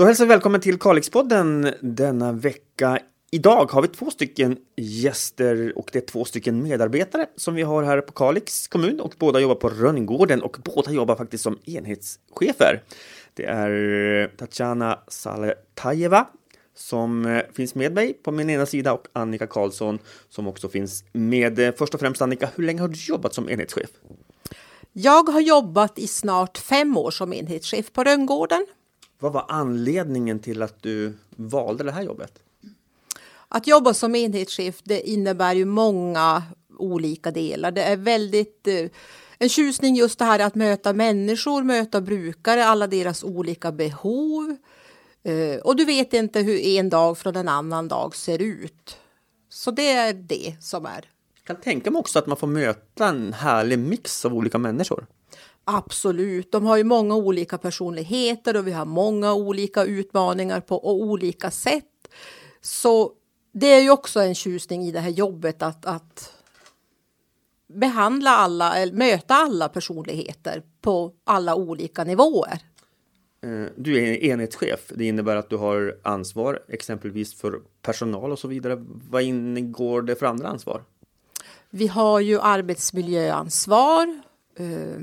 Då hälsar vi välkommen till Kalixpodden denna vecka. Idag har vi två stycken gäster och det är två stycken medarbetare som vi har här på Kalix kommun och båda jobbar på Rönngården och båda jobbar faktiskt som enhetschefer. Det är Tatjana Saletajeva som eh, finns med mig på min ena sida och Annika Karlsson som också finns med. Eh, först och främst Annika, hur länge har du jobbat som enhetschef? Jag har jobbat i snart fem år som enhetschef på Rönngården. Vad var anledningen till att du valde det här jobbet? Att jobba som enhetschef det innebär ju många olika delar. Det är väldigt eh, en tjusning just det här att möta människor, möta brukare, alla deras olika behov. Eh, och du vet inte hur en dag från en annan dag ser ut. Så det är det som är. Jag kan tänka mig också att man får möta en härlig mix av olika människor. Absolut, de har ju många olika personligheter och vi har många olika utmaningar på olika sätt. Så det är ju också en tjusning i det här jobbet att, att behandla alla, eller möta alla personligheter på alla olika nivåer. Eh, du är enhetschef. Det innebär att du har ansvar exempelvis för personal och så vidare. Vad ingår det för andra ansvar? Vi har ju arbetsmiljöansvar, eh,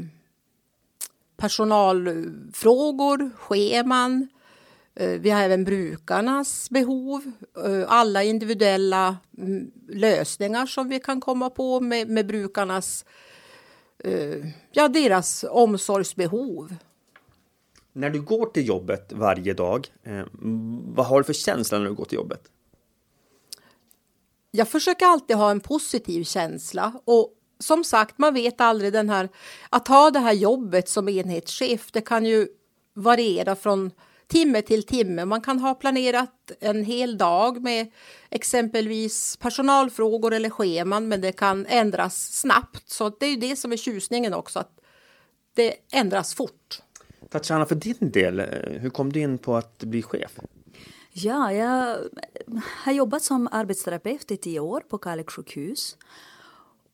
personalfrågor, scheman. Eh, vi har även brukarnas behov, alla individuella mm, lösningar som vi kan komma på med, med brukarnas, ja deras omsorgsbehov. När du går till jobbet varje dag, eh, vad har du för känsla när du går till jobbet? Jag försöker alltid ha en positiv känsla och som sagt, man vet aldrig den här att ha det här jobbet som enhetschef. Det kan ju variera från timme till timme. Man kan ha planerat en hel dag med exempelvis personalfrågor eller scheman, men det kan ändras snabbt. Så det är ju det som är tjusningen också, att det ändras fort. Tatjana, för din del, eh, hur kom du in på att bli chef? Ja, jag har jobbat som arbetsterapeut i tio år på Kalix sjukhus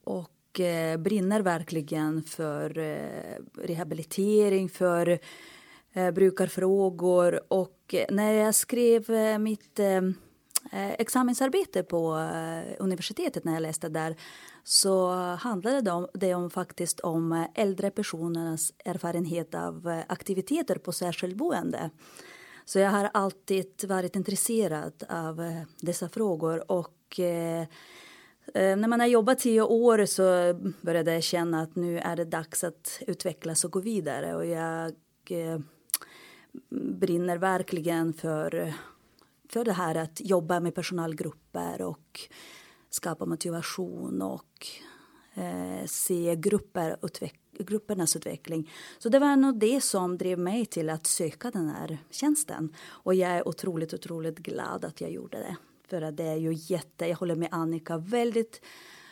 och eh, brinner verkligen för eh, rehabilitering, för eh, brukarfrågor och eh, när jag skrev eh, mitt examensarbete på universitetet när jag läste där så handlade det om, det om faktiskt om äldre personernas erfarenhet av aktiviteter på särskilt boende. Så jag har alltid varit intresserad av dessa frågor och eh, Eh, när man har jobbat tio år så började jag känna att nu är det dags att utvecklas och gå vidare och jag eh, brinner verkligen för, för det här att jobba med personalgrupper och skapa motivation och eh, se grupper utveck gruppernas utveckling. Så det var nog det som drev mig till att söka den här tjänsten. Och jag är otroligt, otroligt glad att jag gjorde det. Att det är ju jätte, jag håller med Annika, väldigt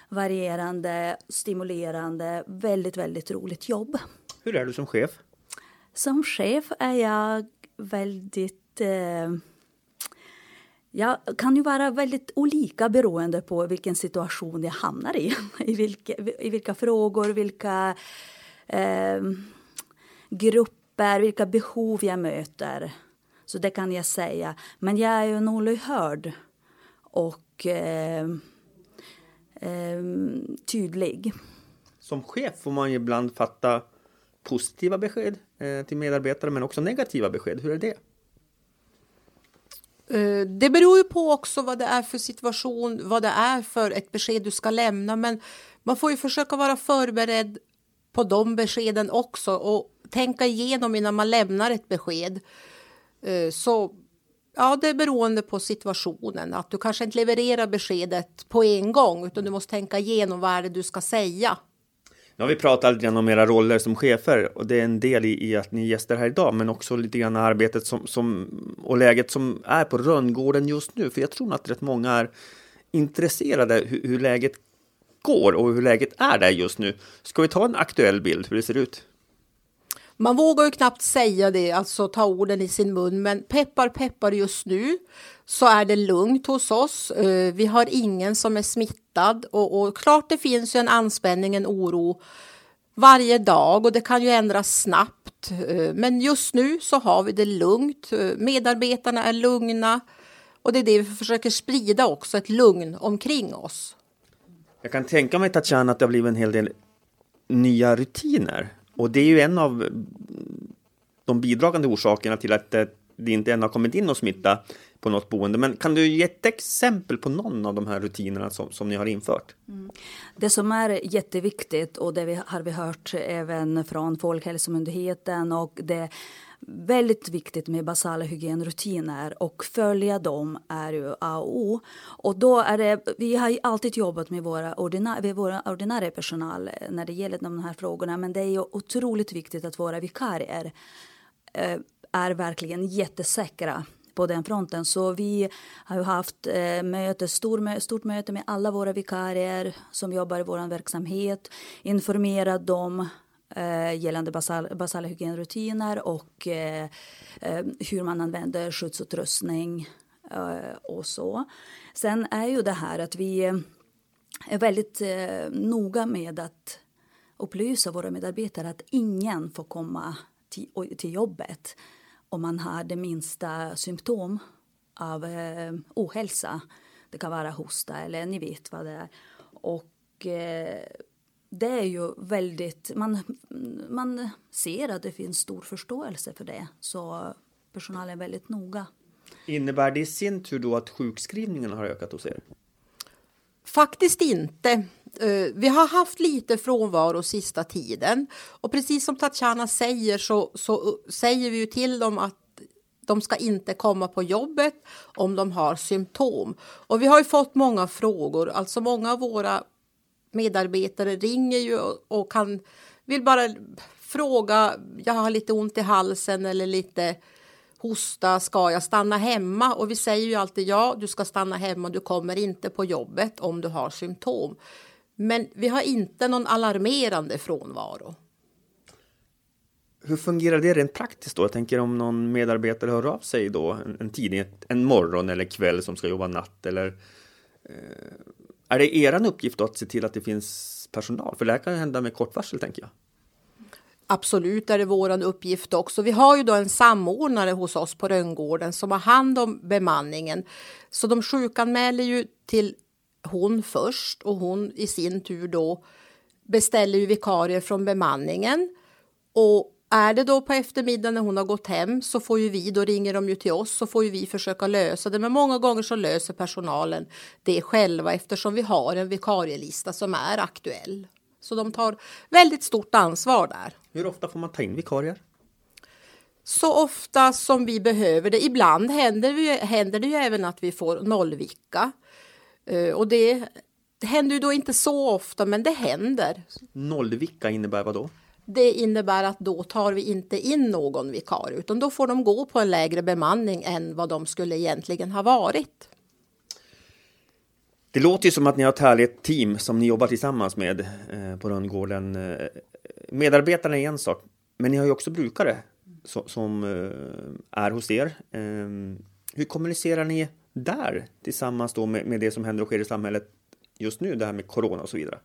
varierande, stimulerande, väldigt, väldigt roligt jobb. Hur är du som chef? Som chef är jag väldigt eh, jag kan ju vara väldigt olika beroende på vilken situation jag hamnar i. I vilka, i vilka frågor, vilka eh, grupper, vilka behov jag möter. Så det kan jag säga. Men jag är ju nog lyhörd och eh, eh, tydlig. Som chef får man ju ibland fatta positiva besked eh, till medarbetare men också negativa besked. Hur är det? Eh, det beror ju på också vad det är för situation, vad det är för ett besked du ska lämna. Men man får ju försöka vara förberedd på de beskeden också och tänka igenom innan man lämnar ett besked. Eh, så ja, det är beroende på situationen. Att du kanske inte levererar beskedet på en gång utan du måste tänka igenom vad är det du ska säga. Nu har vi pratat lite grann om era roller som chefer och det är en del i, i att ni är gäster här idag, men också lite grann arbetet som, som, och läget som är på Rönngården just nu. För jag tror att rätt många är intresserade hur, hur läget går och hur läget är där just nu. Ska vi ta en aktuell bild hur det ser ut? Man vågar ju knappt säga det, alltså ta orden i sin mun, men peppar peppar just nu så är det lugnt hos oss. Eh, vi har ingen som är smittad och, och klart det finns ju en anspänning, en oro varje dag och det kan ju ändras snabbt. Eh, men just nu så har vi det lugnt. Eh, medarbetarna är lugna och det är det vi försöker sprida också, ett lugn omkring oss. Jag kan tänka mig Tatjana att det har blivit en hel del nya rutiner och det är ju en av de bidragande orsakerna till att eh, det inte än har kommit in någon smitta på något boende. Men kan du ge ett exempel på någon av de här rutinerna som, som ni har infört? Mm. Det som är jätteviktigt och det vi, har vi hört även från Folkhälsomyndigheten och det väldigt viktigt med basala hygienrutiner och följa dem är ju A och O. Och då är det, vi har alltid jobbat med våra, ordinär, med våra ordinarie personal eh, när det gäller de här frågorna men det är ju otroligt viktigt att våra vikarier eh, är verkligen jättesäkra på den fronten. Så vi har ju haft eh, möte, stor, stort möte med alla våra vikarier som jobbar i vår verksamhet, informerat dem eh, gällande basal, basala hygienrutiner och eh, eh, hur man använder skyddsutrustning eh, och så. Sen är ju det här att vi är väldigt eh, noga med att upplysa våra medarbetare att ingen får komma till, till jobbet om man har det minsta symptom av eh, ohälsa. Det kan vara hosta eller ni vet vad det är. Och eh, det är ju väldigt, man, man ser att det finns stor förståelse för det. Så personalen är väldigt noga. Innebär det i sin tur då att sjukskrivningen har ökat hos er? Faktiskt inte. Eh, vi har haft lite frånvaro sista tiden och precis som Tatjana säger så, så säger vi ju till dem att de ska inte komma på jobbet om de har symptom. Och vi har ju fått många frågor, alltså många av våra medarbetare ringer ju och kan, vill bara fråga, jag har lite ont i halsen eller lite hosta, ska jag stanna hemma? Och vi säger ju alltid ja, du ska stanna hemma, du kommer inte på jobbet om du har symptom. Men vi har inte någon alarmerande frånvaro. Hur fungerar det rent praktiskt då? Jag tänker om någon medarbetare hör av sig då en, en tidig, en morgon eller kväll som ska jobba natt eller eh, är det er uppgift då att se till att det finns personal? För det här kan hända med kort varsel tänker jag. Absolut är det vår uppgift också. Vi har ju då en samordnare hos oss på Rönngården som har hand om bemanningen. Så de sjukanmäler ju till hon först och hon i sin tur då beställer ju vikarier från bemanningen. Och är det då på eftermiddagen när hon har gått hem så får ju vi, då ringer de ju till oss, så får ju vi försöka lösa det. Men många gånger så löser personalen det själva eftersom vi har en vikarielista som är aktuell. Så de tar väldigt stort ansvar där. Hur ofta får man ta in vikarier? Så ofta som vi behöver det. Ibland händer, vi, händer det ju även att vi får nollvicka. Uh, och det, det händer ju då inte så ofta, men det händer. Nollvicka innebär vad då? Det innebär att då tar vi inte in någon vikarie utan då får de gå på en lägre bemanning än vad de skulle egentligen ha varit. Det låter ju som att ni har ett härligt team som ni jobbar tillsammans med eh, på Rönngården. Eh, medarbetarna är en sak, men ni har ju också brukare som eh, är hos er. Hur kommunicerar ni där tillsammans då med det som händer och sker i samhället just nu, det här med corona och så vidare?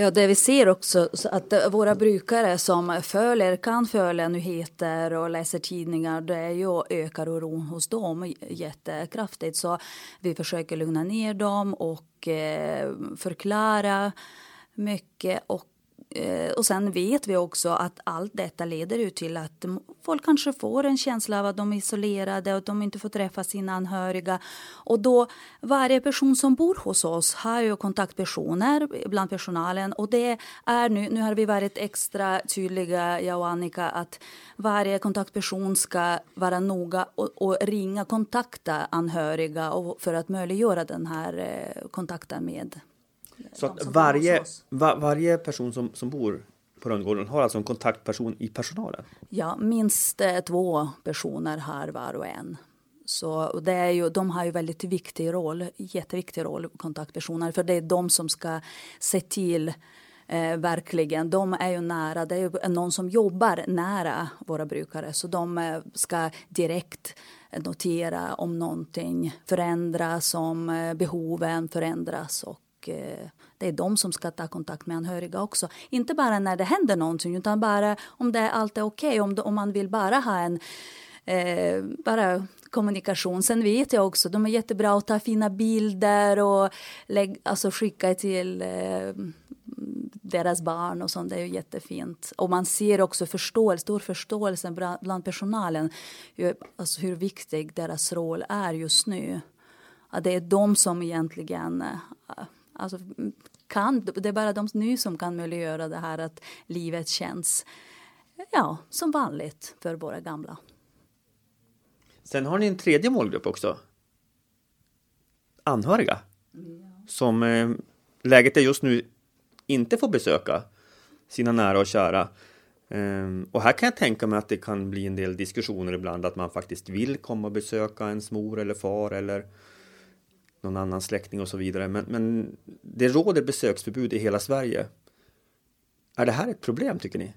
Ja, det vi ser också att våra brukare som följer, kan följa nyheter och läser tidningar, det är ju ökar oron hos dem jättekraftigt. Så vi försöker lugna ner dem och eh, förklara mycket och Eh, och sen vet vi också att allt detta leder ju till att folk kanske får en känsla av att de är isolerade och att de inte får träffa sina anhöriga. Och då, varje person som bor hos oss har ju kontaktpersoner bland personalen och det är nu, nu har vi varit extra tydliga, jag och Annika, att varje kontaktperson ska vara noga och, och ringa, kontakta anhöriga och, för att möjliggöra den här eh, kontakten med så att varje, var, varje person som, som bor på Rönngården har alltså en kontaktperson i personalen? Ja, minst eh, två personer har var och en. Så det är ju, de har ju väldigt viktig roll, jätteviktig roll, kontaktpersoner, för det är de som ska se till Eh, verkligen. De är ju nära, det är ju någon som jobbar nära våra brukare så de eh, ska direkt notera om någonting förändras, om eh, behoven förändras och eh, det är de som ska ta kontakt med anhöriga också. Inte bara när det händer någonting utan bara om det allt är okej. Okay, om, om man vill bara ha en eh, bara kommunikation. Sen vet jag också, de är jättebra att ta fina bilder och lägg, alltså skicka till eh, deras barn och sånt. Det är ju jättefint. Och man ser också förståelse, stor förståelse bland personalen. Hur, alltså hur viktig deras roll är just nu. Att det är de som egentligen eh, alltså, mm, kan, det är bara de nu som kan möjliggöra det här att livet känns ja, som vanligt för våra gamla. Sen har ni en tredje målgrupp också. Anhöriga. Ja. Som eh, läget är just nu inte får besöka sina nära och kära. Um, och här kan jag tänka mig att det kan bli en del diskussioner ibland att man faktiskt vill komma och besöka ens mor eller far eller någon annan släkting och så vidare. Men, men det råder besöksförbud i hela Sverige. Är det här ett problem tycker ni?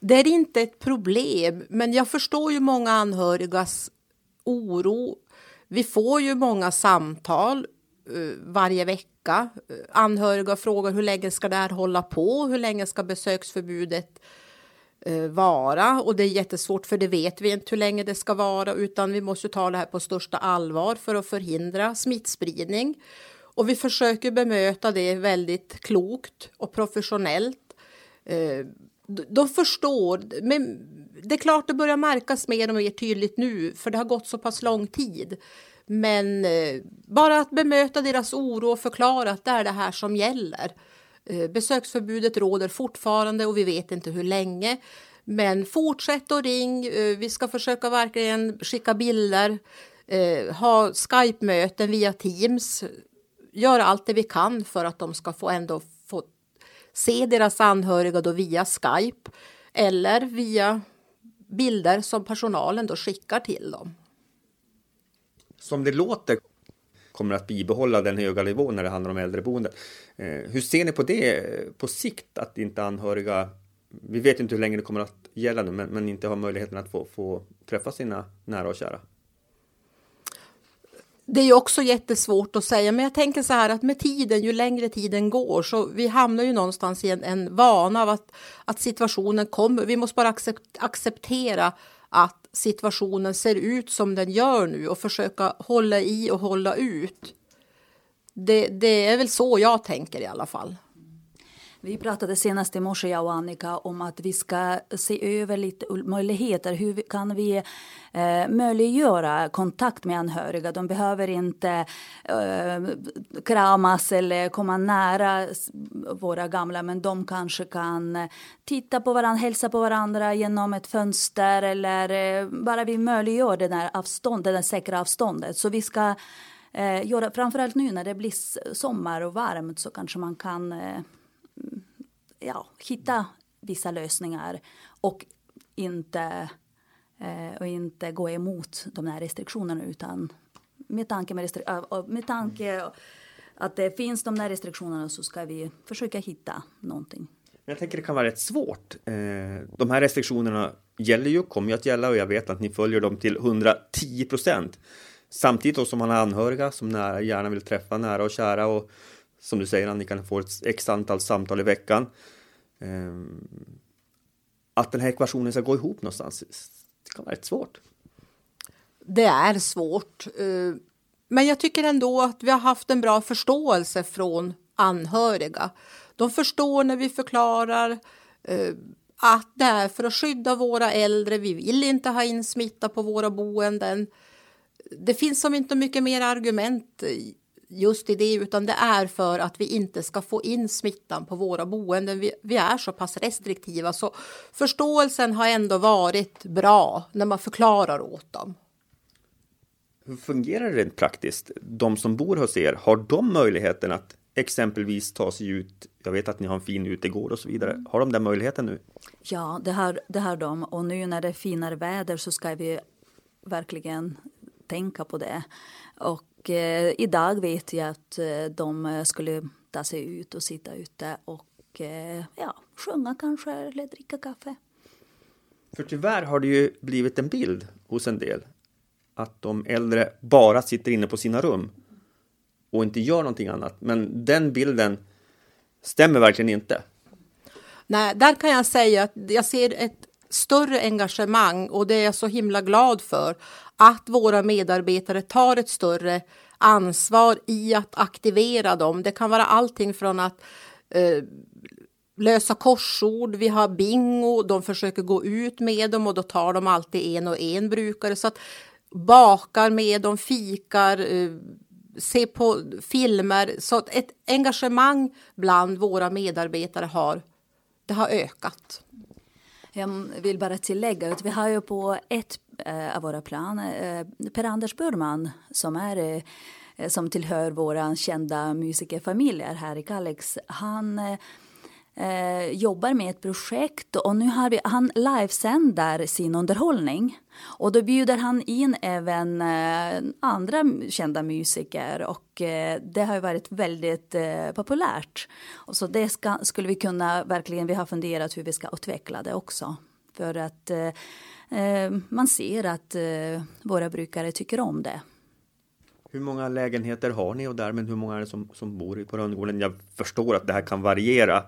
Det är inte ett problem, men jag förstår ju många anhörigas oro. Vi får ju många samtal uh, varje vecka. Eh, anhöriga frågar hur länge ska det här hålla på? Hur länge ska besöksförbudet uh, Eh, vara? Och det är jättesvårt för det vet vi inte hur länge det ska vara utan vi måste ta det här på största allvar för att förhindra smittspridning. Och vi försöker bemöta det väldigt klokt och professionellt. Uh, de förstår. Men det är klart det börjar märkas mer och mer tydligt nu för det har gått så pass lång tid. Men eh, bara att bemöta deras oro och förklara att det är det här som gäller. Eh, besöksförbudet råder fortfarande och vi vet inte hur länge. Men fortsätt att ring. Eh, vi ska försöka verkligen skicka bilder, eh, ha Skype-möten via Teams. Göra allt det vi kan för att de ska få ändå se deras anhöriga då via Skype eller via bilder som personalen då skickar till dem. Som det låter kommer att bibehålla den höga nivån när det handlar om äldreboende. Eh, hur ser ni på det på sikt att inte anhöriga, vi vet inte hur länge det kommer att gälla nu, men, men inte har möjligheten att få, få träffa sina nära och kära? det är ju också jättesvårt att säga, men jag tänker så här att med tiden, ju längre tiden går, så vi hamnar ju någonstans i en, en vana av att, att situationen kommer. Vi måste bara acceptera att situationen ser ut som den gör nu och försöka hålla i och hålla ut. Det, det är väl så jag tänker i alla fall. Vi pratade senast i morse, jag och Annika, om att vi ska se över lite möjligheter. Hur kan vi eh, möjliggöra kontakt med anhöriga? De behöver inte eh, kramas eller komma nära våra gamla men de kanske kan eh, titta på varandra, hälsa på varandra genom ett fönster eller eh, bara vi möjliggör det där avståndet, det där säkra avståndet. Så vi ska eh, göra, framförallt nu när det blir sommar och varmt så kanske man kan eh, ja, hitta vissa lösningar och inte, eh, och inte gå emot de här restriktionerna utan med tanke, med, med tanke att det finns de där restriktionerna så ska vi försöka hitta någonting. Jag tänker det kan vara rätt svårt. Eh, de här restriktionerna gäller ju, kommer ju att gälla och jag vet att ni följer dem till 110 procent. Samtidigt som man har anhöriga som nära, gärna vill träffa nära och kära och som du säger Annika, får ett x antal samtal i veckan. Ehm, att den här ekvationen ska gå ihop någonstans, det kan vara rätt svårt. Det är svårt. Eh, men jag tycker ändå att vi har haft en bra förståelse från anhöriga. De förstår när vi förklarar eh, att det är för att skydda våra äldre. Vi vill inte ha in smitta på våra boenden. Det finns som inte mycket mer argument just i det, utan det är för att vi inte ska få in smittan på våra boenden. Vi, vi, är så pass restriktiva så förståelsen har ändå varit bra när man förklarar åt dem. Hur fungerar det rent praktiskt? De som bor hos er, har de möjligheten att exempelvis ta sig ut? Jag vet att ni har en fin utegård och så vidare. Har de den möjligheten nu? Ja, det har, det har de. Och nu när det är finare väder så ska vi verkligen tänka på det. Och och eh, idag vet jag att eh, de skulle ta sig ut och sitta ute och eh, ja, sjunga kanske eller dricka kaffe. För tyvärr har det ju blivit en bild hos en del att de äldre bara sitter inne på sina rum och inte gör någonting annat. Men den bilden stämmer verkligen inte. Nej, där kan jag säga att jag ser ett större engagemang och det är jag så himla glad för. Att våra medarbetare tar ett större ansvar i att aktivera dem. Det kan vara allting från att eh, lösa korsord, vi har bingo, de försöker gå ut med dem och då tar de alltid en och en brukare. Så att bakar med dem, fikar, eh, ser på filmer. Så att ett engagemang bland våra medarbetare har, det har ökat. Jag vill bara tillägga att vi har ju på ett eh, av våra plan eh, Per-Anders Burman som är eh, som tillhör våra kända musikerfamiljer här i Kalix. Han eh, jobbar med ett projekt och nu har vi, han livesänder sin underhållning. Och då bjuder han in även eh, andra kända musiker och eh, det har varit väldigt eh, populärt. Och så det ska, skulle vi kunna verkligen, vi har funderat hur vi ska utveckla det också. För att eh, eh man ser att eh, våra brukare tycker om det. Hur många lägenheter har ni och därmed hur många är det som, som bor på Rönngården? Jag förstår att det här kan variera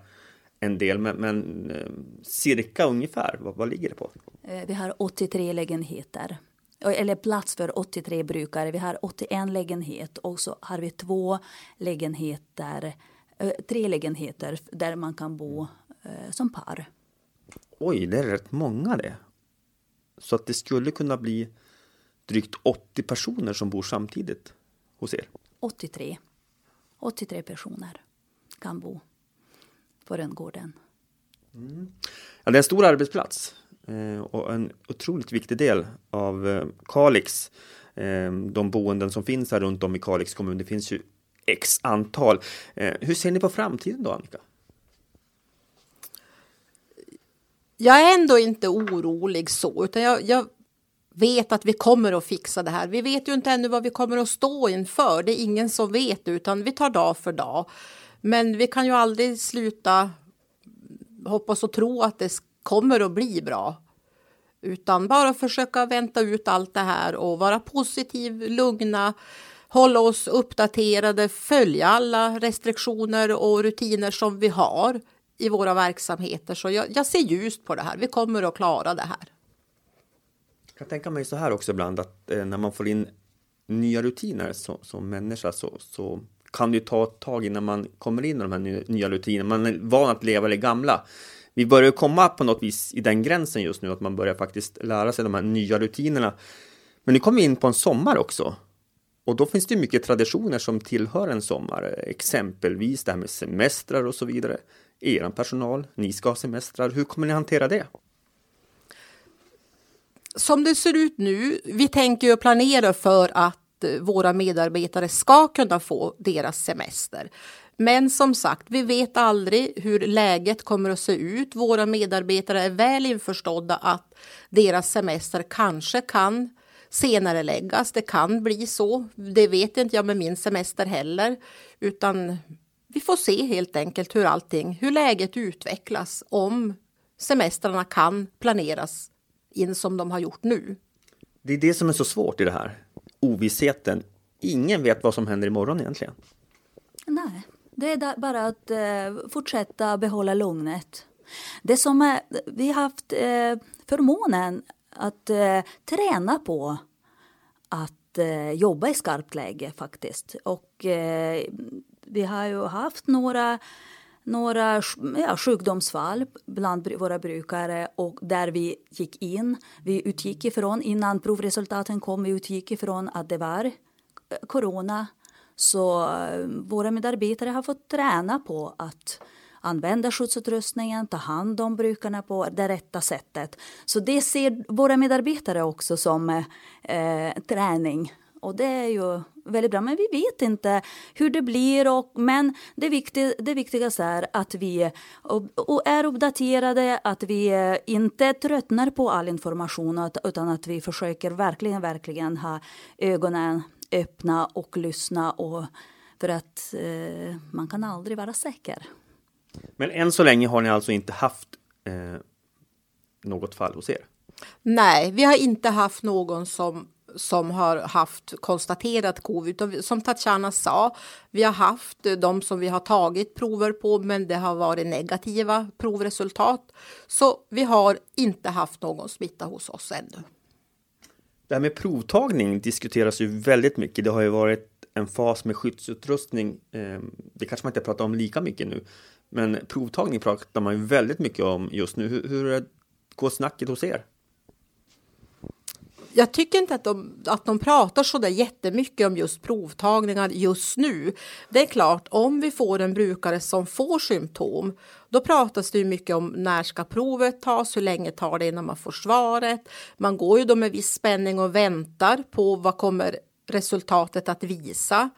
en del, men, men eh, cirka ungefär, vad, vad ligger det på? Eh, vi har 83 lägenheter eller plats för 83 brukare. Vi har 81 lägenhet och så har vi två lägenheter, eh, tre lägenheter där man kan bo som par. Oj, det är rätt många det. Så att det skulle kunna bli drygt 80 personer som bor samtidigt hos er? 83. 83 personer kan bo på Rönngården. Mm. Ja, det är en stor arbetsplats eh, och en otroligt viktig del av eh, Kalix. Eh, de boenden som finns här runt om i Kalix kommun, det finns ju x antal. Eh, hur ser ni på framtiden då, Annika? Jag är ändå inte orolig så, utan jag, jag vet att vi kommer att fixa det här. Vi vet ju inte ännu vad vi kommer att stå inför. Det är ingen som vet, utan vi tar dag för dag. Men vi kan ju aldrig sluta hoppas och tro att det kommer att bli bra. Utan bara försöka vänta ut allt det här och vara positiv, lugna, hålla oss uppdaterade, följa alla restriktioner och rutiner som vi har i våra verksamheter. Så jag, jag ser ljust på det här. Vi kommer att klara det här. Jag kan tänka mig så här också ibland att eh, när man får in nya rutiner så, som människa så, så kan det ju ta ett tag innan man kommer in i de här nya rutinerna. Man är van att leva det gamla. Vi börjar komma på något vis i den gränsen just nu, att man börjar faktiskt lära sig de här nya rutinerna. Men nu kommer vi in på en sommar också. Och då finns det mycket traditioner som tillhör en sommar, exempelvis det här med semestrar och så vidare. Er personal, ni ska ha semestrar. Hur kommer ni hantera det? Som det ser ut nu, vi tänker ju planera för att Eh, våra medarbetare ska kunna få deras semester. Men som sagt, vi vet aldrig hur läget kommer att se ut. Våra medarbetare är väl införstådda att deras semester kanske kan senare läggas. Det kan bli så. Det vet inte jag med min semester heller, utan vi får se helt enkelt hur allting, hur läget utvecklas om semestrarna kan planeras in som de har gjort nu. Det är det som är så svårt i det här ovissheten. Ingen vet vad som händer imorgon egentligen. Nej, det är bara att eh, fortsätta behålla lugnet. Det som är, vi har haft eh, förmånen att eh, träna på att eh, jobba i skarpt läge faktiskt. Och eh, vi har ju haft några några ja, sjukdomsfall bland våra brukare och där vi gick in. Vi utgick ifrån, innan provresultaten kom, vi utgick ifrån att det var eh, corona. Så eh, våra medarbetare har fått träna på att använda skyddsutrustningen, ta hand om brukarna på det rätta sättet. Så det ser våra medarbetare också som eh, eh träning och det är ju väldigt bra. Men vi vet inte hur det blir. Och, men det, viktig, det viktigaste är att vi och, och är uppdaterade, att vi eh, inte tröttnar på all information utan att vi försöker verkligen, verkligen ha ögonen öppna och lyssna. Och, för att eh, man kan aldrig vara säker. Men än så länge har ni alltså inte haft eh, något fall hos er? Nej, vi har inte haft någon som som har haft konstaterat covid. Som Tatjana sa, vi har haft eh, de som vi har tagit prover på, men det har varit negativa provresultat. Så vi har inte haft någon smitta hos oss ännu. Det här med provtagning diskuteras ju väldigt mycket. Det har ju varit en fas med skyddsutrustning. Ehm, det kanske man inte pratar om lika mycket nu, men provtagning pratar man ju väldigt mycket om just nu. Hur, hur går snacket hos er? Jag tycker inte att de, att de pratar så där jättemycket om just provtagningar just nu. Det är klart, om vi får en brukare som får symptom, då pratas det ju mycket om när ska provet tas, hur länge tar det innan man får svaret. Man går ju då med viss spänning och väntar på vad kommer resultatet att visa.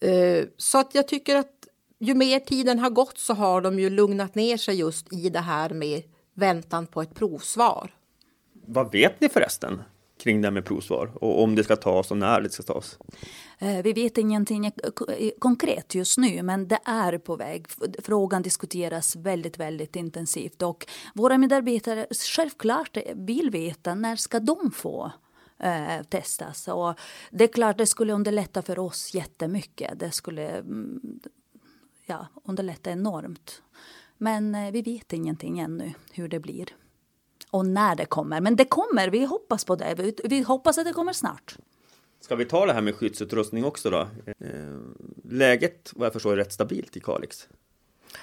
Eh, så att jag tycker att ju mer tiden har gått så har de ju lugnat ner sig just i det här med väntan på ett provsvar. Vad vet ni förresten? Kring det här med provsvar och om det ska tas och när det ska tas? Eh, vi vet ingenting konkret just nu, men det är på väg. Frågan diskuteras väldigt, väldigt intensivt och våra medarbetare självklart eh, vill veta när ska de få eh, testas. Och det är klart, det skulle underlätta för oss jättemycket. Det skulle mm, ja, underlätta enormt. Men eh, vi vet ingenting ännu hur det blir och när det kommer. Men det kommer, vi hoppas på det. Vi, vi hoppas att det kommer snart. Ska vi ta det här med skyddsutrustning också då? Eh, läget vad jag förstår är rätt stabilt i Kalix.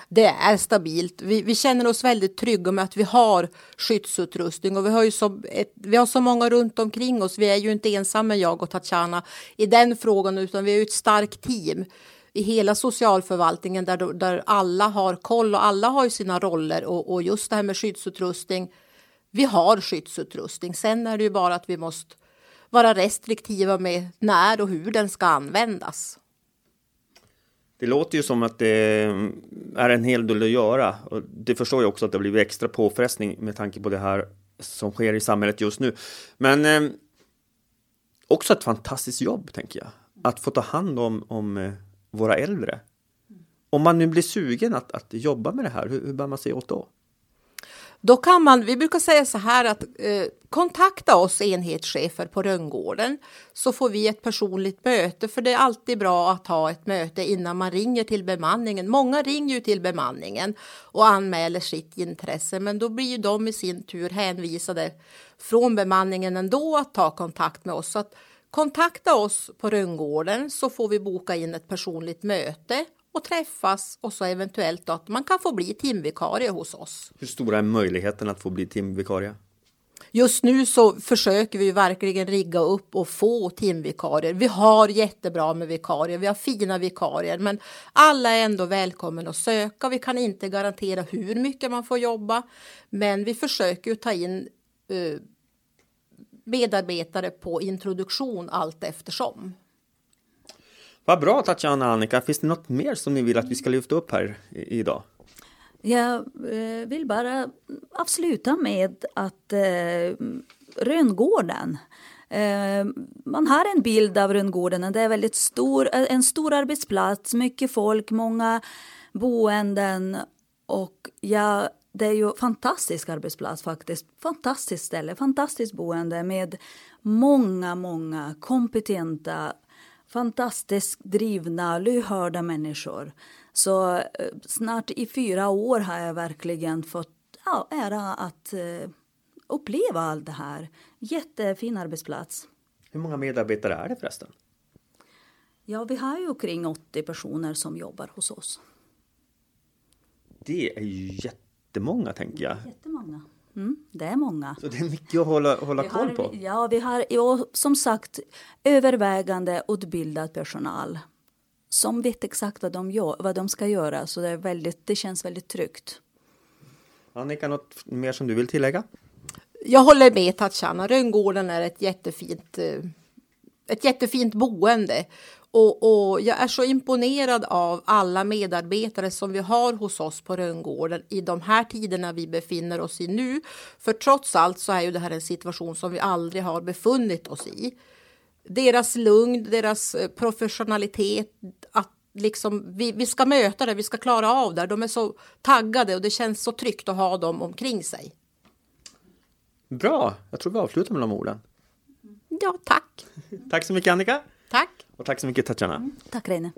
Det är stabilt. Vi, vi, känner oss väldigt trygga med att vi har skyddsutrustning och vi har ju så, ett, vi har så många runt omkring oss. Vi är ju inte ensamma, jag och Tatjana, i den frågan utan vi är ett starkt team i hela socialförvaltningen där, där alla har koll och alla har ju sina roller och, och just det här med skyddsutrustning vi har skyddsutrustning. Sen är det ju bara att vi måste vara restriktiva med när och hur den ska användas. Det låter ju som att det är en hel del att göra. Och det förstår jag också att det blir extra påfrestning med tanke på det här som sker i samhället just nu. Men eh, också ett fantastiskt jobb, tänker jag. Att få ta hand om, om eh, våra äldre. Om man nu blir sugen att, att jobba med det här, hur, hur bär man sig åt då? Då kan man, vi brukar säga så här att eh, kontakta oss enhetschefer på Rönngården så får vi ett personligt möte för det är alltid bra att ha ett möte innan man ringer till bemanningen. Många ringer ju till bemanningen och anmäler sitt intresse men då blir ju de i sin tur hänvisade från bemanningen ändå att ta kontakt med oss. Så att kontakta oss på Rönngården så får vi boka in ett personligt möte och träffas och så eventuellt att man kan få bli timvikarie hos oss. Hur stora är möjligheten att få bli timvikarie? Just nu så försöker vi verkligen rigga upp och få timvikarier. Vi har jättebra med vikarier, vi har fina vikarier, men alla är ändå välkomna att söka. Vi kan inte garantera hur mycket man får jobba, men vi försöker ta in uh, medarbetare på introduktion allt eftersom. Vad bra Tatjana och Annika. Finns det något mer som ni vill att vi ska lyfta upp här idag? Jag eh, vill bara avsluta med att eh, Rönngården eh, man har en bild av Rönngården. Det är väldigt stor, eh, en stor arbetsplats, mycket folk, många boenden. Och ja, det är ju fantastisk arbetsplats faktiskt. Fantastiskt ställe, fantastiskt boende med många, många kompetenta fantastiskt drivna, lyhörda människor. Så eh, snart i fyra år har jag verkligen fått ja, ära att eh, uppleva allt det här. Jättefin arbetsplats. Hur många medarbetare är det förresten? Ja, vi har ju kring 80 personer som jobbar hos oss. Det är ju jättemånga, tänker jag. Jättemånga. Mm, det är många. Så det är mycket att hålla, hålla vi koll på? ja, vi har ja, som sagt övervägande utbildad personal som vet exakt vad de, gör, vad de ska göra. Så det, är väldigt, det känns väldigt tryggt. Annika, något mer som du vill tillägga? Jag håller med Tatjana. Rönngården är ett jättefint, eh, ett jättefint boende. Och, och, jag är så imponerad av alla medarbetare som vi har hos oss på Rönngården i de här tiderna vi befinner oss i nu. För trots allt så är ju det här en situation som vi aldrig har befunnit oss i. Deras lugn, deras eh, professionalitet, att liksom, vi, vi ska möta det, vi ska klara av det. De är så taggade och det känns så tryggt att ha dem omkring sig. Bra, jag tror vi avslutar med de orden. Ja, tack. Tack så mycket Annika. Tack. Och tack så mycket Tatjana. Mm. Tack Reine.